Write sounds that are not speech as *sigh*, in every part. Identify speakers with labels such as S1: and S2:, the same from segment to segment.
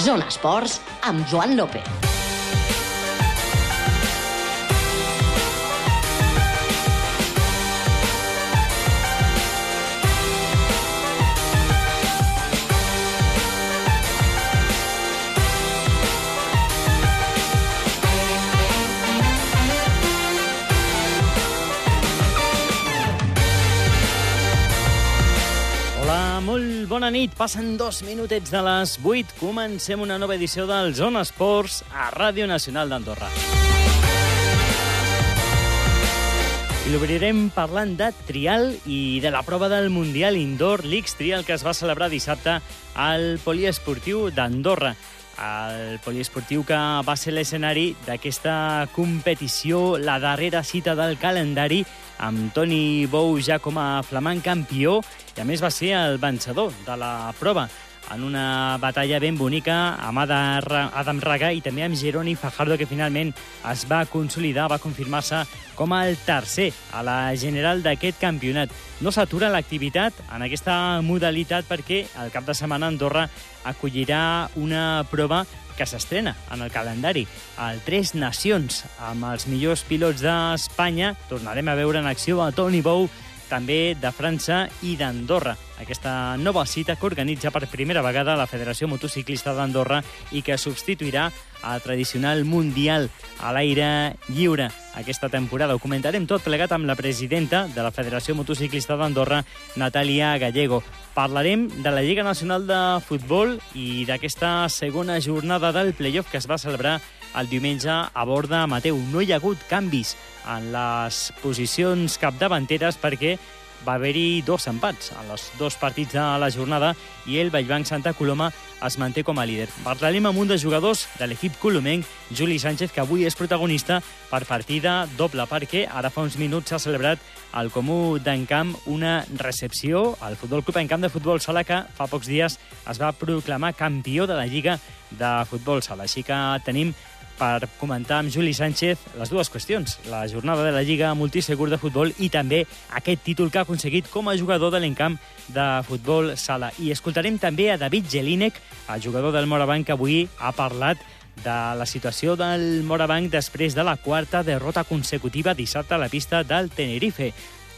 S1: Zona Esports amb Joan López.
S2: Nit. Passen dos minutets de les 8. Comencem una nova edició del Zona Esports a Ràdio Nacional d'Andorra. I l'obrirem parlant de trial i de la prova del Mundial Indoor l'X Trial que es va celebrar dissabte al Poliesportiu d'Andorra el poliesportiu que va ser l'escenari d'aquesta competició, la darrera cita del calendari, amb Toni Bou ja com a flamant campió i a més va ser el vencedor de la prova en una batalla ben bonica amb Adam Raga i també amb Geroni Fajardo, que finalment es va consolidar, va confirmar-se com el tercer a la general d'aquest campionat. No s'atura l'activitat en aquesta modalitat perquè el cap de setmana Andorra acollirà una prova que s'estrena en el calendari. El Tres Nacions, amb els millors pilots d'Espanya. Tornarem a veure en acció a Toni Bou, també de França i d'Andorra. Aquesta nova cita que organitza per primera vegada la Federació Motociclista d'Andorra i que substituirà el tradicional Mundial a l'aire lliure aquesta temporada. Ho comentarem tot plegat amb la presidenta de la Federació Motociclista d'Andorra, Natàlia Gallego. Parlarem de la Lliga Nacional de Futbol i d'aquesta segona jornada del playoff que es va celebrar el diumenge a borda Mateu. No hi ha hagut canvis en les posicions capdavanteres perquè va haver-hi dos empats en els dos partits de la jornada i el Vallbanc Santa Coloma es manté com a líder. Parlarem amb un dels jugadors de l'equip colomenc, Juli Sánchez, que avui és protagonista per partida doble, perquè ara fa uns minuts s'ha celebrat al Comú d'Encamp una recepció al Futbol Club Encamp de Futbol Sala que fa pocs dies es va proclamar campió de la Lliga de Futbol Sala. Així que tenim per comentar amb Juli Sánchez les dues qüestions, la jornada de la Lliga Multisegur de Futbol i també aquest títol que ha aconseguit com a jugador de l'encamp de futbol sala. I escoltarem també a David Jelinek, el jugador del Morabanc, que avui ha parlat de la situació del Morabanc després de la quarta derrota consecutiva dissabte a la pista del Tenerife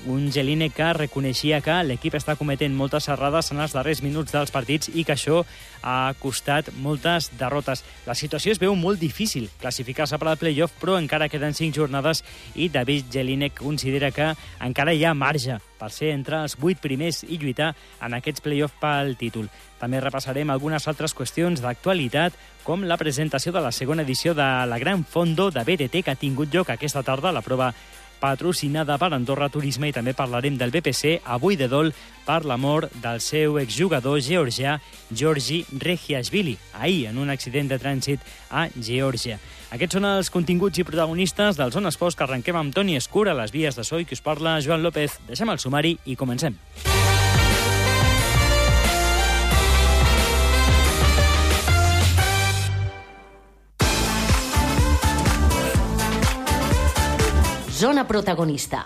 S2: un Geline que reconeixia que l'equip està cometent moltes errades en els darrers minuts dels partits i que això ha costat moltes derrotes. La situació es veu molt difícil classificar-se per al playoff, però encara queden cinc jornades i David Geline considera que encara hi ha marge per ser entre els vuit primers i lluitar en aquests play-off pel títol. També repassarem algunes altres qüestions d'actualitat, com la presentació de la segona edició de la Gran Fondo de BTT que ha tingut lloc aquesta tarda, la prova patrocinada per Andorra Turisme i també parlarem del BPC avui de dol per la mort del seu exjugador georgià Georgi Regiashvili, ahir en un accident de trànsit a Geòrgia. Aquests són els continguts i protagonistes del Zona Esports que arrenquem amb Toni Escura a les vies de so i que us parla Joan López. Deixem el sumari i comencem.
S1: Zona protagonista.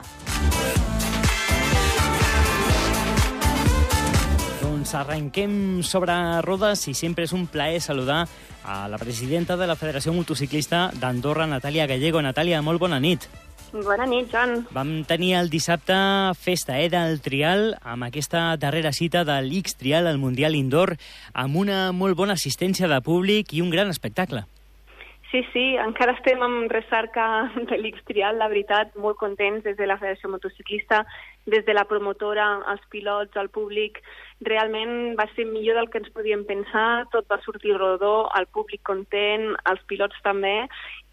S2: Doncs arrenquem sobre rodes i sempre és un plaer saludar a la presidenta de la Federació Motociclista d'Andorra, Natàlia Gallego. Natàlia, molt bona nit.
S3: Bona nit, Joan.
S2: Vam tenir el dissabte festa eh, del trial amb aquesta darrera cita de l'X Trial al Mundial Indoor amb una molt bona assistència de públic i un gran espectacle.
S3: Sí, sí, encara estem en recerca de l'X-Trial, la veritat, molt contents des de la Federació Motociclista, des de la promotora, els pilots, el públic. Realment va ser millor del que ens podíem pensar, tot va sortir rodó, el públic content, els pilots també,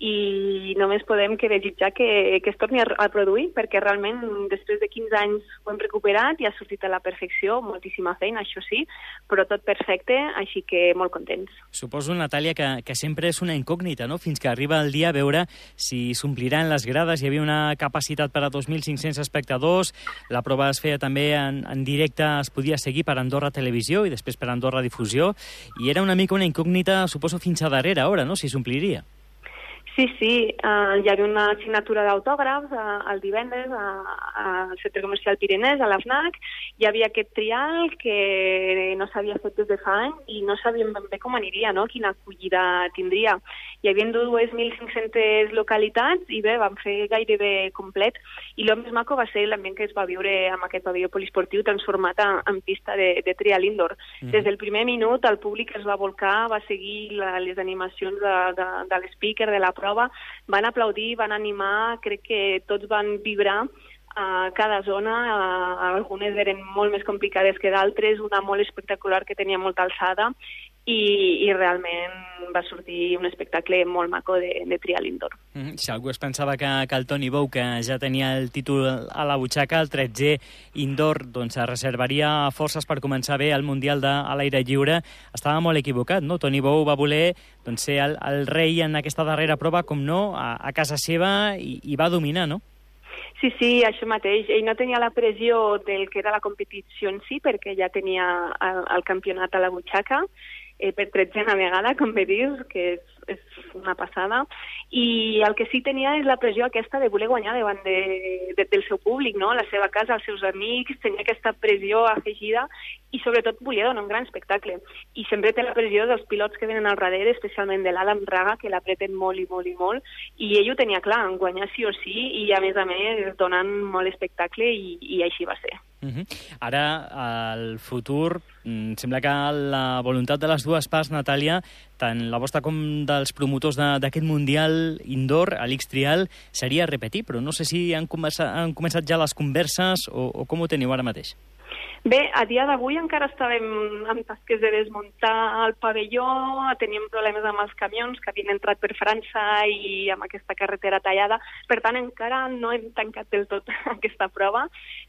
S3: i només podem que desitjar que, que es torni a, a produir, perquè realment després de 15 anys ho hem recuperat i ha sortit a la perfecció, moltíssima feina, això sí, però tot perfecte, així que molt contents.
S2: Suposo, Natàlia, que, que sempre és una incògnita, no?, fins que arriba el dia a veure si s'ompliran les grades, hi havia una capacitat per a 2.500 espectadors, la prova es feia també en, en directe, es podia seguir per Andorra Televisió i després per Andorra Difusió, i era una mica una incògnita, suposo, fins a darrera hora, no?, si s'ompliria.
S3: Sí, sí, uh, hi havia una assignatura d'autògrafs uh, el divendres al Centre Comercial Pirinès, a l'AFNAC. Hi havia aquest trial que no s'havia fet des de fa anys i no sabíem ben bé com aniria, no? quina acollida tindria. Hi havia 2.500 localitats i bé, vam fer gairebé complet. I el més maco va ser l'ambient que es va viure amb aquest pavelló poliesportiu transformat en pista de, de trial indoor. Mm -hmm. Des del primer minut el públic es va volcar, va seguir la, les animacions de, de, de l'speaker, de la prova, van aplaudir, van animar, crec que tots van vibrar a cada zona, algunes eren molt més complicades que d'altres, una molt espectacular que tenia molta alçada i, i realment va sortir un espectacle molt maco de, de trial indoor.
S2: Mm -hmm. Si algú es pensava que, que el Toni Bou, que ja tenia el títol a la butxaca, el 13è indoor, doncs es reservaria forces per començar bé el Mundial de, a l'aire lliure, estava molt equivocat, no? Toni Bou va voler doncs, ser el, el rei en aquesta darrera prova, com no, a, a casa seva i, i va dominar, no?
S3: Sí, sí, això mateix. Ell no tenia la pressió del que era la competició en si, perquè ja tenia el, el campionat a la butxaca, eh, per tretzena vegada, com bé dius, que és, és una passada. I el que sí tenia és la pressió aquesta de voler guanyar davant de, de, del seu públic, no? la seva casa, els seus amics, tenia aquesta pressió afegida i sobretot volia donar un gran espectacle. I sempre té la pressió dels pilots que venen al darrere, especialment de l'Adam Raga, que l'apreten molt i molt i molt, i ell ho tenia clar, en guanyar sí o sí, i a més a més donant molt espectacle, i, i així va ser.
S2: Uh -huh. Ara, el futur, mm, sembla que la voluntat de les dues parts, Natàlia, tant la vostra com dels promotors d'aquest Mundial Indoor, a l'X-Trial, seria repetir, però no sé si han començat, han començat ja les converses o, o com ho teniu ara mateix.
S3: Bé, a dia d'avui encara estàvem en tasques de desmuntar el pavelló, teníem problemes amb els camions que havien entrat per França i amb aquesta carretera tallada. Per tant, encara no hem tancat del tot *laughs* aquesta prova.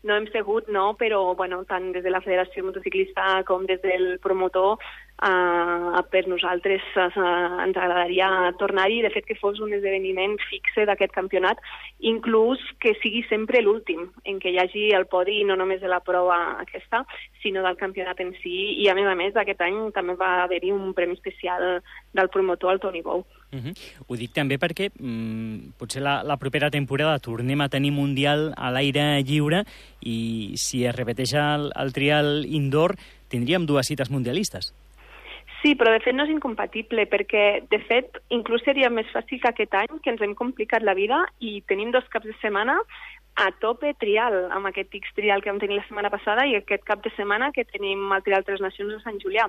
S3: No hem segut, no, però bueno, tant des de la Federació Motociclista com des del promotor Uh, per nosaltres uh, ens agradaria tornar-hi, de fet que fos un esdeveniment fixe d'aquest campionat, inclús que sigui sempre l'últim, en què hi hagi el podi no només de la prova aquesta, sinó del campionat en si, i a més a més aquest any també va haver-hi un premi especial del promotor, el Toni Bou.
S2: Uh -huh. Ho dic també perquè mm, potser la, la propera temporada tornem a tenir Mundial a l'aire lliure i si es repeteix el, el trial indoor tindríem dues cites mundialistes.
S3: Sí, però de fet no és incompatible, perquè de fet inclús seria més fàcil que aquest any, que ens hem complicat la vida i tenim dos caps de setmana a tope trial, amb aquest X trial que vam tenir la setmana passada i aquest cap de setmana que tenim el trial Tres Nacions a Sant Julià.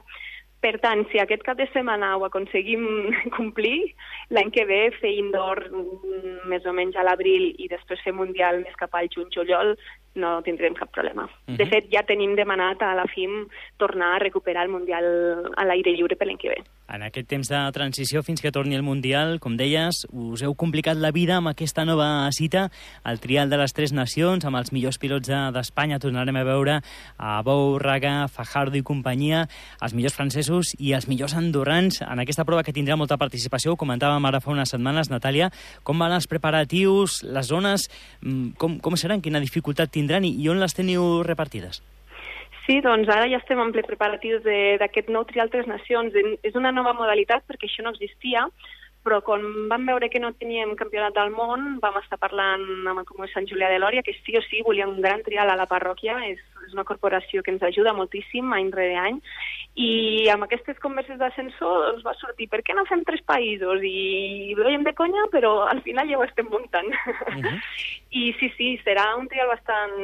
S3: Per tant, si aquest cap de setmana ho aconseguim *laughs* complir, l'any que ve fer indoor mm, més o menys a l'abril i després fer mundial més cap al juny-juliol no tindrem cap problema. Uh -huh. De mhm. fet, ja tenim demanat a la FIM tornar a recuperar el Mundial a l'aire lliure per l'any que ve.
S2: En aquest temps de transició fins que torni el Mundial, com deies, us heu complicat la vida amb aquesta nova cita, el trial de les tres nacions, amb els millors pilots d'Espanya. Tornarem a veure a Bou, Raga, Fajardo i companyia, els millors francesos i els millors andorrans en aquesta prova que tindrà molta participació. Ho comentàvem ara fa unes setmanes, Natàlia. Com van els preparatius, les zones, mm, com, com seran, quina dificultat tindran i, i on les teniu repartides?
S3: Sí, doncs ara ja estem en ple preparatius d'aquest nou trial Tres Nacions. És una nova modalitat perquè això no existia, però quan vam veure que no teníem campionat del món, vam estar parlant amb el Comú de Sant Julià de Lòria, que sí o sí volia un gran trial a la parròquia, és, és una corporació que ens ajuda moltíssim any rere any, i amb aquestes converses d'ascensor doncs va sortir, per què no fem tres països? I ho de conya, però al final ja ho estem muntant. Uh *laughs* -huh. I sí, sí, serà un trial bastant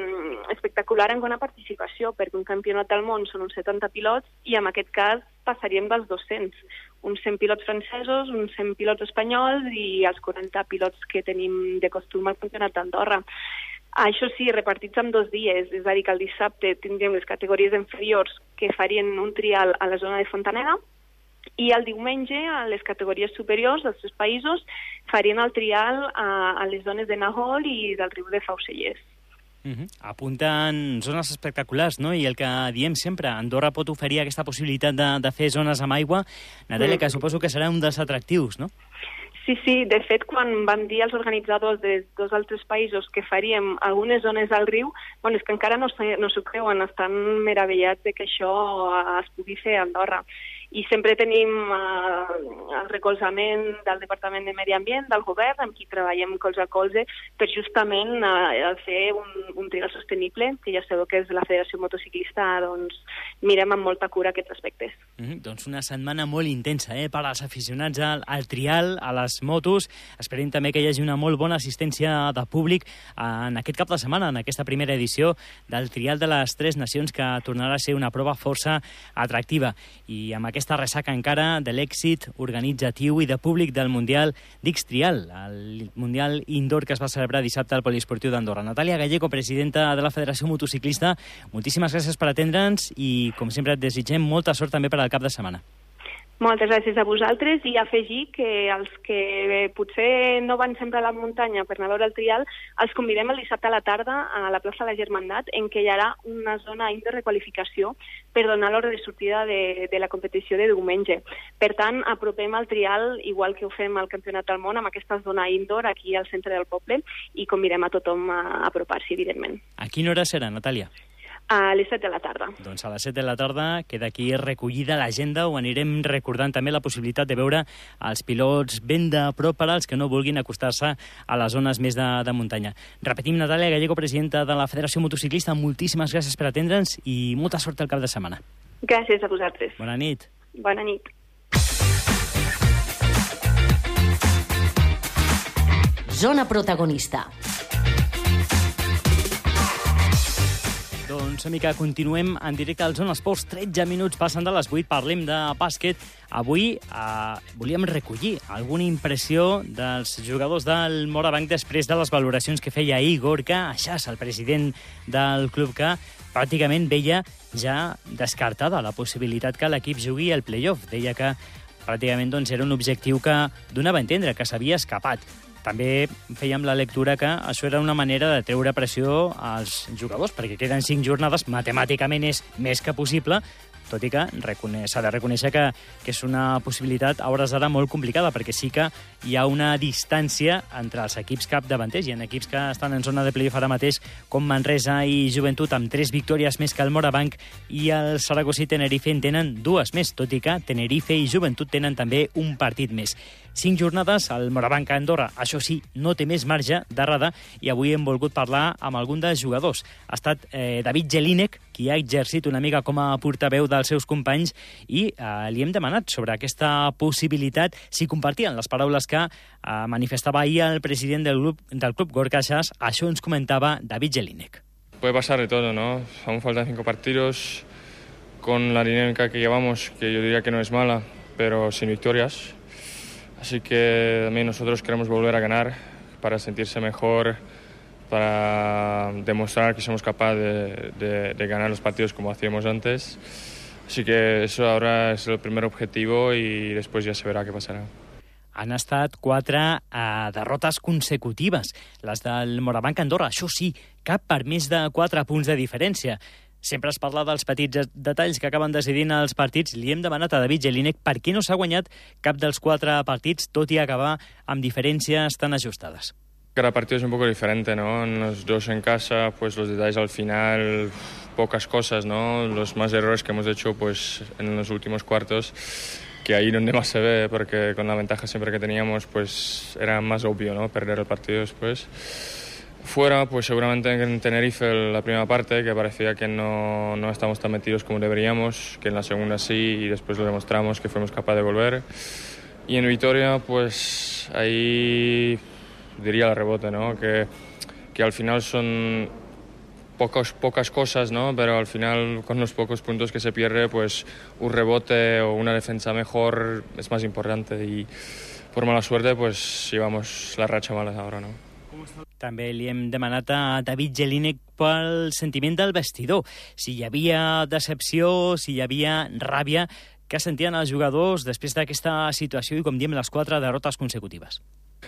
S3: espectacular en bona participació, perquè un campionat del món són uns 70 pilots i en aquest cas passaríem dels 200. Uns 100 pilots francesos, uns 100 pilots espanyols i els 40 pilots que tenim de costum al campionat d'Andorra. Això sí, repartits en dos dies, és a dir, que el dissabte tindríem les categories inferiors que farien un trial a la zona de Fontaneda i el diumenge a les categories superiors dels tres països farien el trial a, a les zones de Nahol i del riu de Faucellers.
S2: Uh -huh. Apunten zones espectaculars, no? I el que diem sempre, Andorra pot oferir aquesta possibilitat de, de fer zones amb aigua. Natàlia, mm. que suposo que serà un dels atractius, no?
S3: Sí, sí, de fet, quan van dir als organitzadors de dos altres països que faríem algunes zones al riu, bueno, és que encara no, no s'ho creuen, estan meravellats de que això es pugui fer a Andorra. I sempre tenim eh, el recolzament del Departament de Medi Ambient, del govern, amb qui treballem colze a colze, per justament eh, fer un, un trial sostenible, que ja sabeu que és la Federació Motociclista, doncs mirem amb molta cura aquests aspectes.
S2: Mm -hmm, doncs una setmana molt intensa eh, per als aficionats al, al trial, a les motos. Esperem també que hi hagi una molt bona assistència de públic en aquest cap de setmana, en aquesta primera edició del trial de les Tres Nacions, que tornarà a ser una prova força atractiva. I amb aquesta ressaca encara de l'èxit organitzatiu i de públic del Mundial d'X Trial, el Mundial Indoor que es va celebrar dissabte al Poliesportiu d'Andorra. Natàlia Gallego, presidenta de la Federació Motociclista, moltíssimes gràcies per atendre'ns i, com sempre, et desitgem molta sort també per al cap de setmana.
S3: Moltes gràcies a vosaltres i afegir que els que potser no van sempre a la muntanya per anar a veure el trial, els convidem el dissabte a la tarda a la plaça de la Germandat, en què hi haurà una zona de requalificació per donar l'hora de sortida de, de la competició de diumenge. Per tant, apropem el trial, igual que ho fem al Campionat del Món, amb aquesta zona indoor aquí al centre del poble i convidem a tothom a apropar-s'hi, evidentment.
S2: A quina hora serà, Natàlia?
S3: A les 7 de la tarda.
S2: Doncs a les 7 de la tarda queda aquí recollida l'agenda, ho anirem recordant també la possibilitat de veure els pilots ben de prop per als que no vulguin acostar-se a les zones més de, de muntanya. Repetim, Natàlia Gallego, presidenta de la Federació Motociclista, moltíssimes gràcies per atendre'ns i molta sort al cap de setmana.
S3: Gràcies a vosaltres.
S2: Bona nit.
S3: Bona nit.
S1: Zona protagonista.
S2: Doncs, amica, continuem en directe al Zona Esports. 13 minuts passen de les 8, parlem de bàsquet. Avui eh, volíem recollir alguna impressió dels jugadors del Morabanc després de les valoracions que feia Igor Caixas, el president del club que pràcticament veia ja descartada la possibilitat que l'equip jugui al playoff. Deia que pràcticament doncs, era un objectiu que donava a entendre que s'havia escapat. També fèiem la lectura que això era una manera de treure pressió als jugadors, perquè queden cinc jornades, matemàticament és més que possible, tot i que s'ha de reconèixer que, que és una possibilitat a hores d'ara molt complicada, perquè sí que hi ha una distància entre els equips capdavanters. Hi ha equips que estan en zona de playoff ara mateix, com Manresa i Joventut, amb tres victòries més que el Morabanc, i el Saragossa i Tenerife en tenen dues més, tot i que Tenerife i Joventut tenen també un partit més. Cinc jornades, el Morabanc a Andorra, això sí, no té més marge d'errada i avui hem volgut parlar amb algun dels jugadors. Ha estat eh, David Gelínek, qui ha exercit una mica com a portaveu dels seus companys i eh, li hem demanat sobre aquesta possibilitat si compartien les paraules que eh, manifestava ahir el president del club, del club Gorka Xas. Això ens comentava David Gelínek.
S4: Puede pasar de todo, ¿no? Aún faltan cinco partidos con la dinámica que llevamos, que yo diría que no es mala, pero sin victorias. Así que también nosotros queremos volver a ganar para sentirse mejor, para demostrar que somos capaces de, de, de ganar los partidos como hacíamos antes. Así que eso ahora es el primer objetivo y después ya se verá qué pasará.
S2: han estat quatre eh, derrotes consecutives, les del Morabanc Andorra. Això sí, cap per més de quatre punts de diferència. Sempre es parla dels petits detalls que acaben decidint els partits. Li hem demanat a David Jelinek per què no s'ha guanyat cap dels quatre partits, tot i acabar amb diferències tan ajustades.
S4: Cada partido es un poco diferente, ¿no? Los dos en casa, pues los detalles al final, pocas cosas, ¿no? Los más errores que hemos hecho, pues en los últimos cuartos, que ahí donde más se ve, porque con la ventaja siempre que teníamos, pues era más obvio, ¿no? Perder el partido después. Fuera, pues seguramente en Tenerife la primera parte, que parecía que no, no estamos tan metidos como deberíamos, que en la segunda sí, y después lo demostramos que fuimos capaces de volver. Y en Vitoria, pues ahí diría el rebote, ¿no? Que, que al final son pocos, pocas cosas, ¿no? Pero al final con los pocos puntos que se pierde, pues un rebote o una defensa mejor es más importante y por mala suerte, pues llevamos la racha mala ahora, ¿no?
S2: També li hem demanat a David Jelinek pel sentiment del vestidor. Si hi havia decepció, si hi havia ràbia, què sentien els jugadors després d'aquesta situació i, com diem, les quatre derrotes consecutives?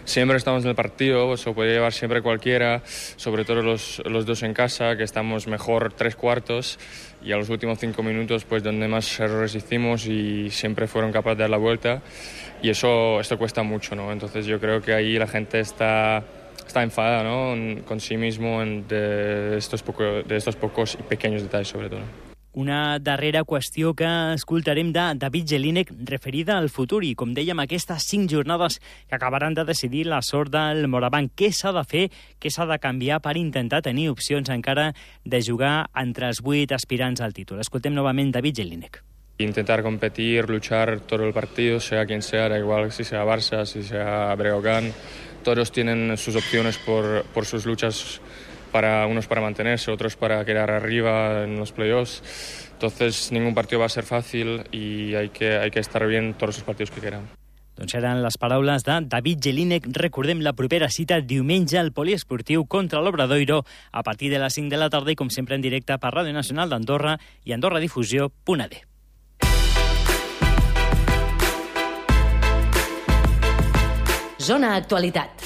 S4: Siempre estamos en el partido, lo puede llevar siempre cualquiera, sobre todo los, los, dos en casa, que estamos mejor tres cuartos y a los últimos cinco minutos, pues donde más errores hicimos y siempre fueron capaces de dar la vuelta y eso esto cuesta mucho, ¿no? Entonces yo creo que ahí la gente está está enfadada ¿no? con sí mismo de estos, poco, de estos pocos y pequeños detalles sobre todo.
S2: Una darrera qüestió que escoltarem de David Jelinek referida al futur i, com dèiem, aquestes cinc jornades que acabaran de decidir la sort del Morabanc. Què s'ha de fer, què s'ha de canviar per intentar tenir opcions encara de jugar entre els vuit aspirants al títol. Escoltem novament David Jelinek.
S4: Intentar competir, luchar todo el partido, sea quien sea, da igual si sea Barça, si sea Breogán, todos tienen sus opciones por, por sus luchas para unos para mantenerse, otros para quedar arriba en los playoffs. Entonces ningún partido va a ser fácil y hay que, hay que estar bien todos los partidos que quieran.
S2: Doncs eren les paraules de David Jelinek. Recordem la propera cita diumenge al poliesportiu contra l'Obradoiro a partir de les 5 de la tarda i com sempre en directe per Ràdio Nacional d'Andorra i AndorraDifusió.d.
S1: Zona Actualitat.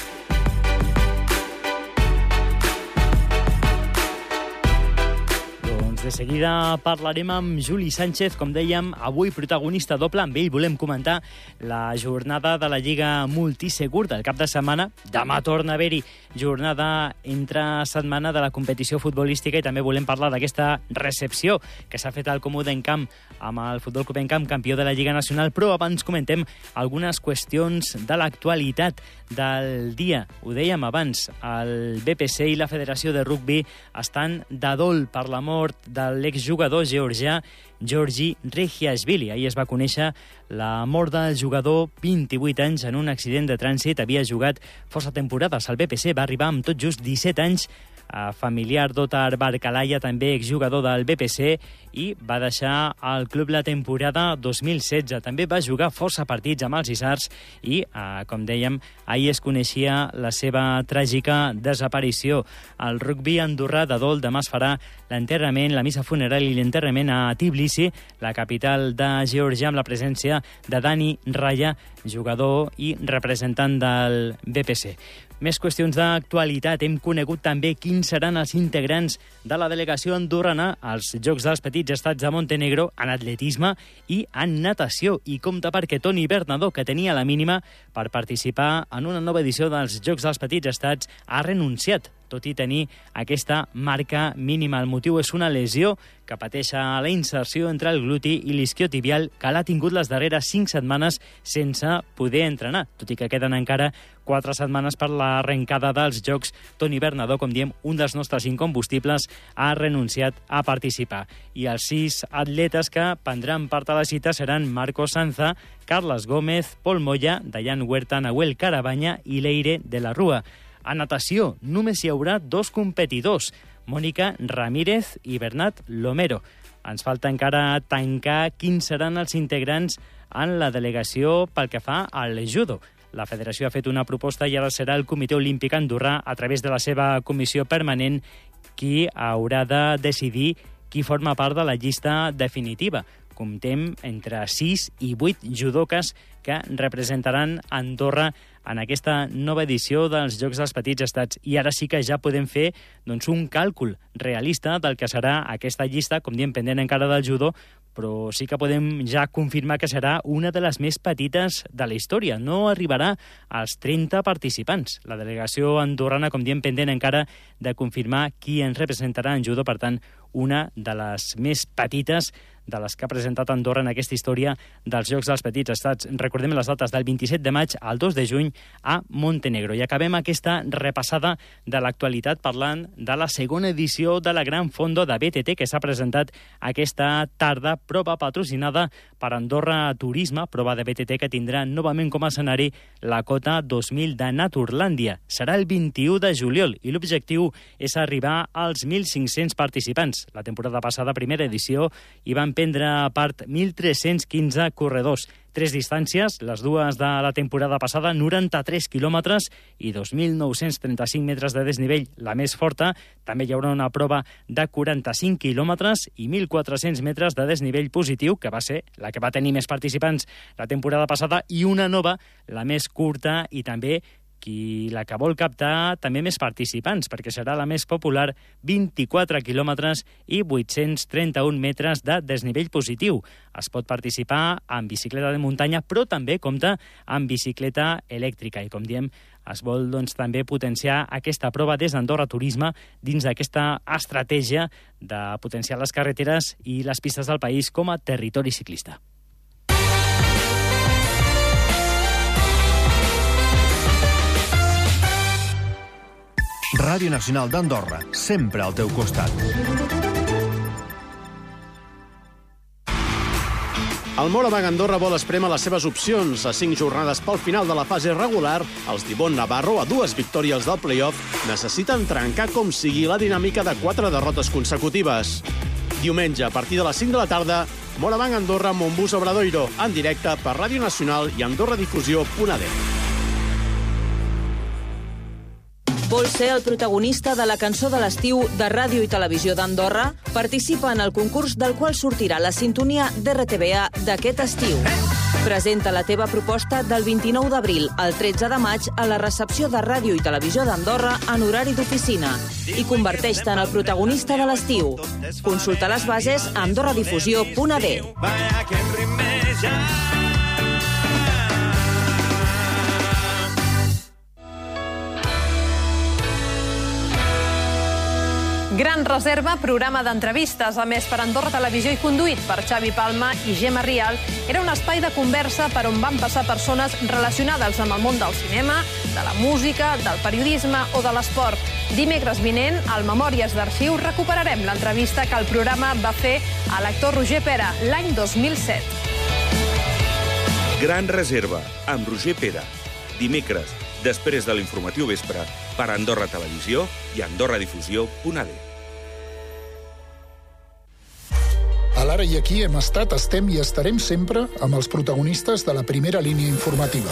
S2: De seguida parlarem amb Juli Sánchez, com dèiem, avui protagonista doble. Amb ell volem comentar la jornada de la Lliga Multisegur del cap de setmana. Demà torna a haver-hi jornada entre setmana de la competició futbolística i també volem parlar d'aquesta recepció que s'ha fet al Comú d'Encamp amb el Futbol Club Encamp, campió de la Lliga Nacional, però abans comentem algunes qüestions de l'actualitat del dia. Ho dèiem abans, el BPC i la Federació de Rugby estan de dol per la mort de l'exjugador georgià Georgi Regiashvili. Ahir es va conèixer la mort del jugador 28 anys en un accident de trànsit. Havia jugat força temporades al BPC, va arribar amb tot just 17 anys familiar d'Otar Barcalaya, també exjugador del BPC, i va deixar el club la temporada 2016. També va jugar força partits amb els Isars i, eh, com dèiem, ahir es coneixia la seva tràgica desaparició. El rugby andorrà de Dol demà es farà l'enterrament, la missa funeral i l'enterrament a Tbilisi, la capital de Georgia, amb la presència de Dani Raya, jugador i representant del BPC. Més qüestions d'actualitat. Hem conegut també quins seran els integrants de la delegació andorrana als Jocs dels Petits Estats de Montenegro en atletisme i en natació. I compta perquè Toni Bernadó, que tenia la mínima per participar en una nova edició dels Jocs dels Petits Estats, ha renunciat tot i tenir aquesta marca mínima. El motiu és una lesió que pateix a la inserció entre el gluti i l'isquiotibial que l'ha tingut les darreres 5 setmanes sense poder entrenar, tot i que queden encara 4 setmanes per l'arrencada dels Jocs. Toni Bernadó, com diem, un dels nostres incombustibles, ha renunciat a participar. I els sis atletes que prendran part a la cita seran Marco Sanza, Carles Gómez, Pol Moya, Dayan Huerta, Nahuel Carabanya i Leire de la Rua. A natació només hi haurà dos competidors, Mònica Ramírez i Bernat Lomero. Ens falta encara tancar quins seran els integrants en la delegació pel que fa al judo. La federació ha fet una proposta i ara serà el Comitè Olímpic Andorrà, a través de la seva comissió permanent, qui haurà de decidir qui forma part de la llista definitiva. Comptem entre 6 i 8 judoques que representaran Andorra en aquesta nova edició dels Jocs dels Petits Estats. I ara sí que ja podem fer doncs, un càlcul realista del que serà aquesta llista, com diem, pendent encara del judo, però sí que podem ja confirmar que serà una de les més petites de la història. No arribarà als 30 participants. La delegació andorrana, com diem, pendent encara de confirmar qui ens representarà en judo, per tant, una de les més petites de les que ha presentat Andorra en aquesta història dels Jocs dels Petits Estats. Recordem les dates del 27 de maig al 2 de juny a Montenegro. I acabem aquesta repassada de l'actualitat parlant de la segona edició de la Gran Fondo de BTT que s'ha presentat aquesta tarda, prova patrocinada per Andorra Turisme, prova de BTT que tindrà novament com a escenari la cota 2000 de Naturlàndia. Serà el 21 de juliol i l'objectiu és arribar als 1.500 participants. La temporada passada, primera edició, hi van prendre part 1.315 corredors. Tres distàncies, les dues de la temporada passada, 93 quilòmetres i 2.935 metres de desnivell, la més forta. També hi haurà una prova de 45 quilòmetres i 1.400 metres de desnivell positiu, que va ser la que va tenir més participants la temporada passada, i una nova, la més curta i també qui la que vol captar també més participants, perquè serà la més popular, 24 quilòmetres i 831 metres de desnivell positiu. Es pot participar amb bicicleta de muntanya, però també compta amb bicicleta elèctrica. I com diem, es vol doncs, també potenciar aquesta prova des d'Andorra Turisme dins d'aquesta estratègia de potenciar les carreteres i les pistes del país com a territori ciclista.
S5: Ràdio Nacional d'Andorra, sempre al teu costat.
S6: El Moravang Andorra vol esprema les seves opcions. A cinc jornades pel final de la fase regular, els d'Ibon Navarro, a dues victòries del play-off, necessiten trencar com sigui la dinàmica de quatre derrotes consecutives. Diumenge, a partir de les 5 de la tarda, Moravang Andorra, Montbus Obradoiro, en directe per Ràdio Nacional i AndorraDifusió.d.
S7: Vol ser el protagonista de la cançó de l'estiu de Ràdio i Televisió d'Andorra? Participa en el concurs del qual sortirà la sintonia d'RTBA d'aquest estiu. Presenta la teva proposta del 29 d'abril al 13 de maig a la recepció de Ràdio i Televisió d'Andorra en horari d'oficina i converteix-te en el protagonista de l'estiu. Consulta les bases a andorradifusió.d.
S8: Vaya que rimeja.
S9: Gran Reserva, programa d'entrevistes, a més per Andorra Televisió i conduït per Xavi Palma i Gemma Rial, era un espai de conversa per on van passar persones relacionades amb el món del cinema, de la música, del periodisme o de l'esport. Dimecres vinent, al Memòries d'Arxiu, recuperarem l'entrevista que el programa va fer a l'actor Roger Pera l'any 2007.
S10: Gran Reserva, amb Roger Pera. Dimecres, després de l'informatiu vespre, per Andorra Televisió i AndorraDifusió.d.
S11: A l'Ara i aquí hem estat, estem i estarem sempre amb els protagonistes de la primera línia informativa.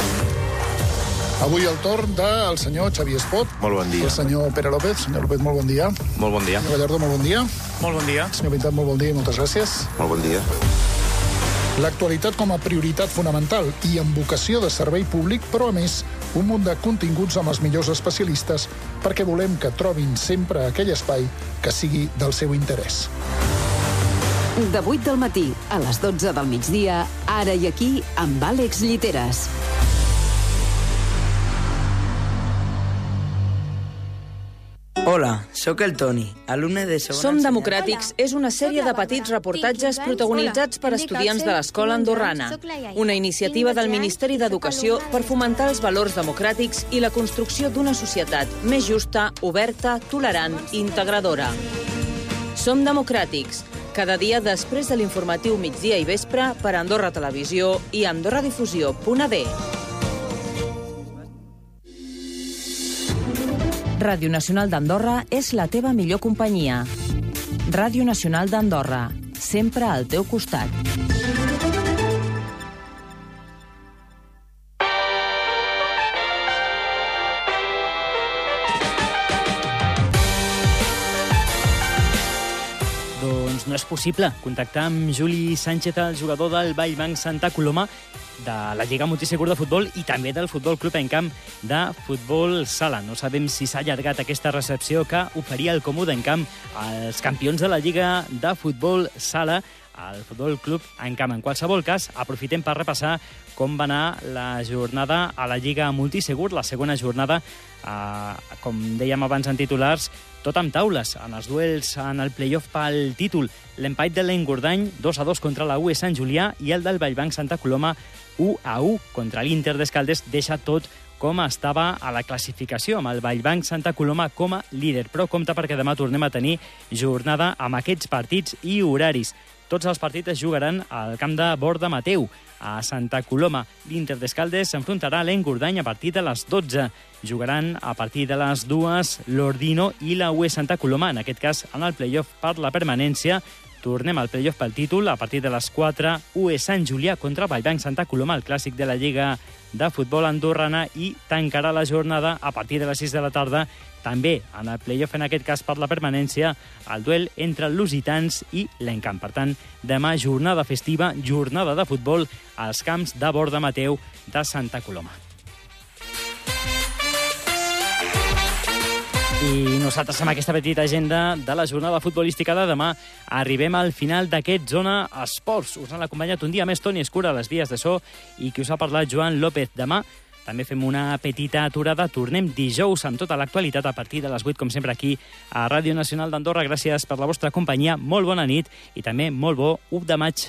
S11: Avui el torn del senyor Xavier Espot.
S12: Molt bon dia.
S11: El senyor Pere López. Senyor López, molt bon dia.
S12: Molt bon dia.
S11: Senyor Gallardo, molt bon dia.
S12: Molt bon dia.
S11: Senyor Pintat, molt bon dia i moltes gràcies.
S12: Molt bon dia.
S11: L'actualitat com a prioritat fonamental i amb vocació de servei públic, però a més, un munt de continguts amb els millors especialistes perquè volem que trobin sempre aquell espai que sigui del seu interès.
S13: De 8 del matí a les 12 del migdia, ara i aquí, amb Àlex Lliteres.
S14: Hola, sóc el Toni, alumne de segona...
S7: Som Democràtics és una sèrie de petits reportatges protagonitzats per estudiants de l'escola andorrana. Una iniciativa del Ministeri d'Educació per fomentar els valors democràtics i la construcció d'una societat més justa, oberta, tolerant i integradora. Som democràtics, cada dia després de l'informatiu migdia i vespre per Andorra Televisió i AndorraDifusió.d. Ràdio Nacional d'Andorra és la teva millor companyia. Ràdio Nacional d'Andorra, sempre al teu costat.
S2: Possible contactar amb Juli Sánchez, el jugador del Vallbanc Santa Coloma, de la Lliga Multisegur de Futbol i també del Futbol Club en Camp de Futbol Sala. No sabem si s'ha allargat aquesta recepció que oferia el Comú en Camp als campions de la Lliga de Futbol Sala al Futbol Club en Camp. En qualsevol cas, aprofitem per repassar com va anar la jornada a la Lliga Multisegur, la segona jornada, eh, com dèiem abans en titulars, tot amb taules, en els duels en el playoff pel títol. L'empat de l'Engordany, 2 a 2 contra la UE Sant Julià i el del Vallbanc Santa Coloma, 1 a 1 contra l'Inter d'Escaldes, deixa tot com estava a la classificació, amb el Vallbanc Santa Coloma com a líder. Però compte perquè demà tornem a tenir jornada amb aquests partits i horaris. Tots els partits es jugaran al camp de Borda Mateu, a Santa Coloma. L'Inter d'Escaldes s'enfrontarà a l'Engordany a partir de les 12. Jugaran a partir de les dues l'Ordino i la UE Santa Coloma, en aquest cas en el playoff per la permanència. Tornem al playoff pel títol a partir de les 4. UE Sant Julià contra Vallbanc Santa Coloma, el clàssic de la Lliga de Futbol Andorrana i tancarà la jornada a partir de les 6 de la tarda també en el playoff, en aquest cas per la permanència, el duel entre lusitans i l'encamp. Per tant, demà jornada festiva, jornada de futbol als camps de Borda Mateu de Santa Coloma. I nosaltres amb aquesta petita agenda de la jornada futbolística de demà arribem al final d'aquest Zona Esports. Us han acompanyat un dia més Toni Escura a les vies de so i qui us ha parlat Joan López. Demà també fem una petita aturada. Tornem dijous amb tota l'actualitat a partir de les 8, com sempre, aquí a Ràdio Nacional d'Andorra. Gràcies per la vostra companyia, molt bona nit i també molt bo 1 de maig.